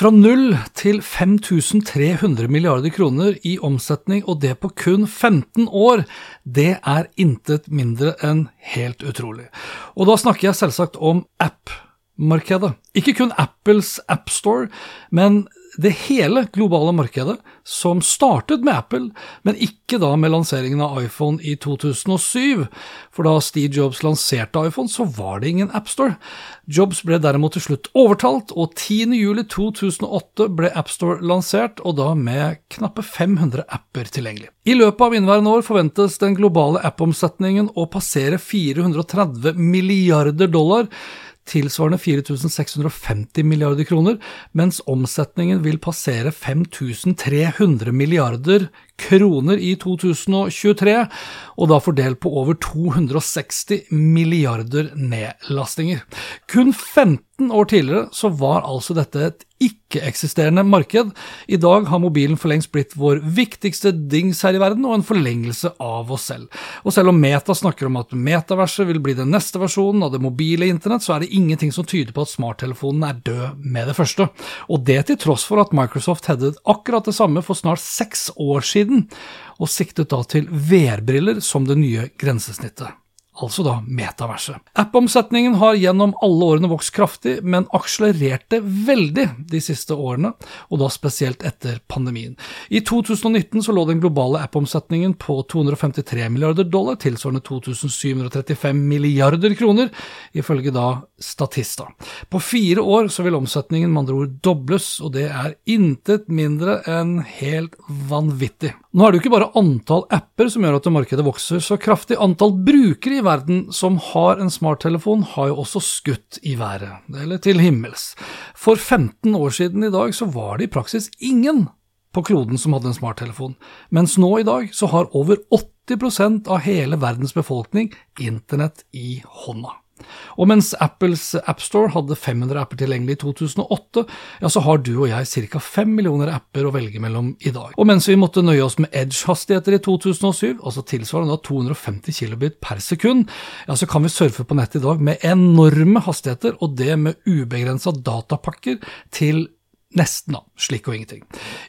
Fra null til 5300 milliarder kroner i omsetning, og det på kun 15 år, det er intet mindre enn helt utrolig. Og da snakker jeg selvsagt om app-markedet. Ikke kun Apples AppStore, men det hele globale markedet, som startet med Apple, men ikke da med lanseringen av iPhone i 2007. For da Steve Jobs lanserte iPhone, så var det ingen AppStore. Jobs ble derimot til slutt overtalt, og 10.07.2008 ble AppStore lansert, og da med knappe 500 apper tilgjengelig. I løpet av inneværende år forventes den globale app-omsetningen å passere 430 milliarder dollar tilsvarende 4650 milliarder kroner, mens omsetningen vil passere 5300 milliarder kroner i 2023, og da fordelt på over 260 milliarder nedlastinger. Kun 15 år tidligere så var altså dette et ikke-eksisterende marked. I dag har mobilen for lengst blitt vår viktigste dings her i verden, og en forlengelse av oss selv. Og selv om Meta snakker om at metaverset vil bli den neste versjonen av det mobile internett, så er det ingenting som tyder på at smarttelefonen er død med det første. Og det til tross for at Microsoft hevdet akkurat det samme for snart seks år siden, og siktet da til VR-briller som det nye grensesnittet altså da metaverset. App-omsetningen har gjennom alle årene vokst kraftig, men akselererte veldig de siste årene, og da spesielt etter pandemien. I 2019 så lå den globale app-omsetningen på 253 milliarder dollar, tilsvarende 2735 milliarder kroner, ifølge da Statista. På fire år så vil omsetningen med andre ord dobles, og det er intet mindre enn helt vanvittig. Nå er det jo ikke bare antall apper som gjør at markedet vokser så kraftig, antall brukere i verden som har en smarttelefon, har jo også skutt i været, eller til himmels. For 15 år siden i dag så var det i praksis ingen på kloden som hadde en smarttelefon, mens nå i dag så har over 80% av hele verdens befolkning internett i hånda. Og mens Apples AppStore hadde 500 apper tilgjengelig i 2008, ja, så har du og jeg ca. 5 millioner apper å velge mellom i dag. Og mens vi måtte nøye oss med Edge-hastigheter i 2007, altså tilsvarende 250 kilobit per sekund, ja, så kan vi surfe på nettet i dag med enorme hastigheter, og det med ubegrensa datapakker til Nesten, da. Slik og ingenting.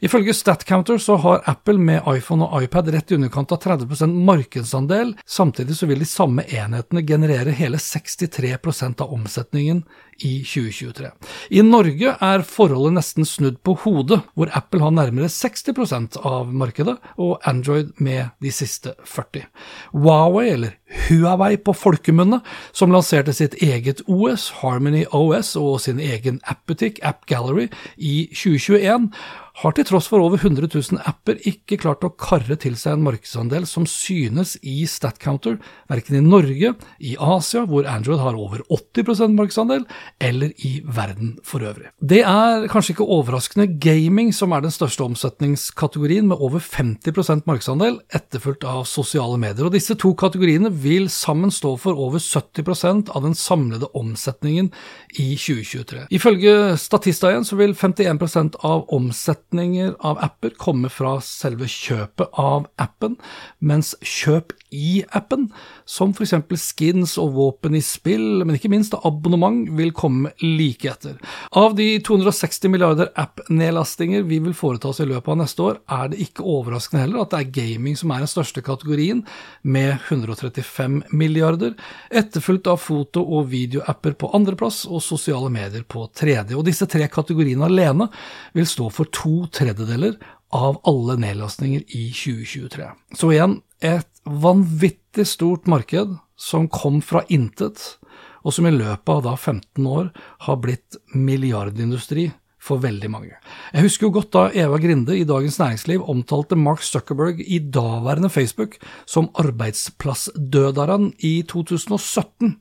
Ifølge StatCounter så har Apple med iPhone og iPad rett i underkant av 30 markedsandel. Samtidig så vil de samme enhetene generere hele 63% av omsetningen i 2023. I Norge er forholdet nesten snudd på hodet, hvor Apple har nærmere 60% av markedet, og Android med de siste 40 Huawei, eller Huawei på folkemunne, som lanserte sitt eget OS, Harmony OS, og sin egen appbutikk, App Gallery, i 2021, har til tross for over 100 000 apper ikke klart å karre til seg en markedsandel som synes i StatCounter, verken i Norge, i Asia, hvor Android har over 80% markedsandel, eller i verden for øvrig. Det er kanskje ikke overraskende gaming som er den største omsetningskategorien, med over 50% markedsandel, etterfulgt av sosiale medier. Og disse to kategoriene vil sammen stå for over 70% av den samlede omsetningen i 2023. Ifølge Statista igjen så vil 51% av omsetningen omsetninger av apper kommer fra selve kjøpet av appen, mens kjøp i appen, som f.eks. skins og våpen i spill, men ikke minst abonnement, vil komme like etter. Av de 260 milliarder app-nedlastinger vi vil foreta oss i løpet av neste år, er det ikke overraskende heller at det er gaming som er den største kategorien, med 135 milliarder, etterfulgt av foto- og videoapper på andreplass og sosiale medier på tredje. Og disse tre kategoriene alene vil stå for to tredjedeler av alle nedlastninger i 2023. Så igjen, et vanvittig stort marked som kom fra intet, og som i løpet av da 15 år har blitt milliardindustri for veldig mange. Jeg husker jo godt da Eva Grinde i Dagens Næringsliv omtalte Mark Zuckerberg i daværende Facebook som arbeidsplassdødaren i 2017,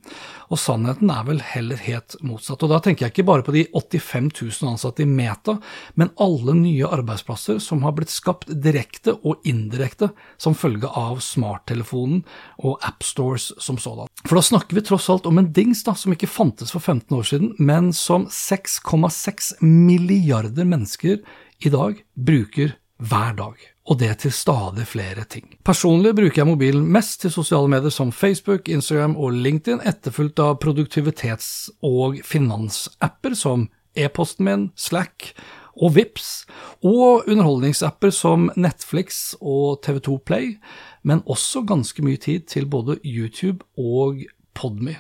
og sannheten er vel heller helt motsatt. Og da tenker jeg ikke bare på de 85 000 ansatte i Meta, men alle nye arbeidsplasser som har blitt skapt direkte og indirekte som følge av smarttelefonen og appstores som sådan. For da snakker vi tross alt om en dings da, som ikke fantes for 15 år siden, men som 6,6 milliarder mennesker i dag bruker hver dag, og det til stadig flere ting. Personlig bruker jeg mobilen mest til sosiale medier som Facebook, Instagram og LinkedIn, etterfulgt av produktivitets- og finansapper som e-posten min, Slack og Vips, og underholdningsapper som Netflix og TV2 Play, men også ganske mye tid til både YouTube og Podme.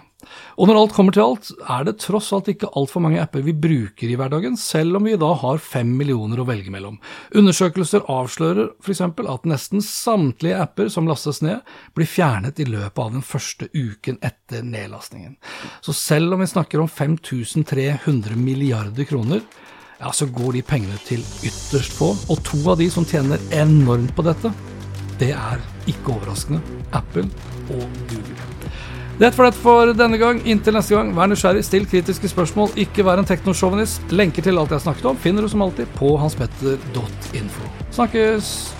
Og når alt kommer til alt, er det tross alt ikke altfor mange apper vi bruker i hverdagen, selv om vi da har fem millioner å velge mellom. Undersøkelser avslører f.eks. at nesten samtlige apper som lastes ned, blir fjernet i løpet av den første uken etter nedlastningen. Så selv om vi snakker om 5300 milliarder kroner, ja, så går de pengene til ytterst få, og to av de som tjener enormt på dette, det er ikke overraskende Apple og Google. Det var det for denne gang. Inntil neste gang, vær nysgjerrig, still kritiske spørsmål, ikke vær en teknosjåvinist. Lenker til alt jeg snakket om, finner du som alltid på hanspetter.info. Snakkes!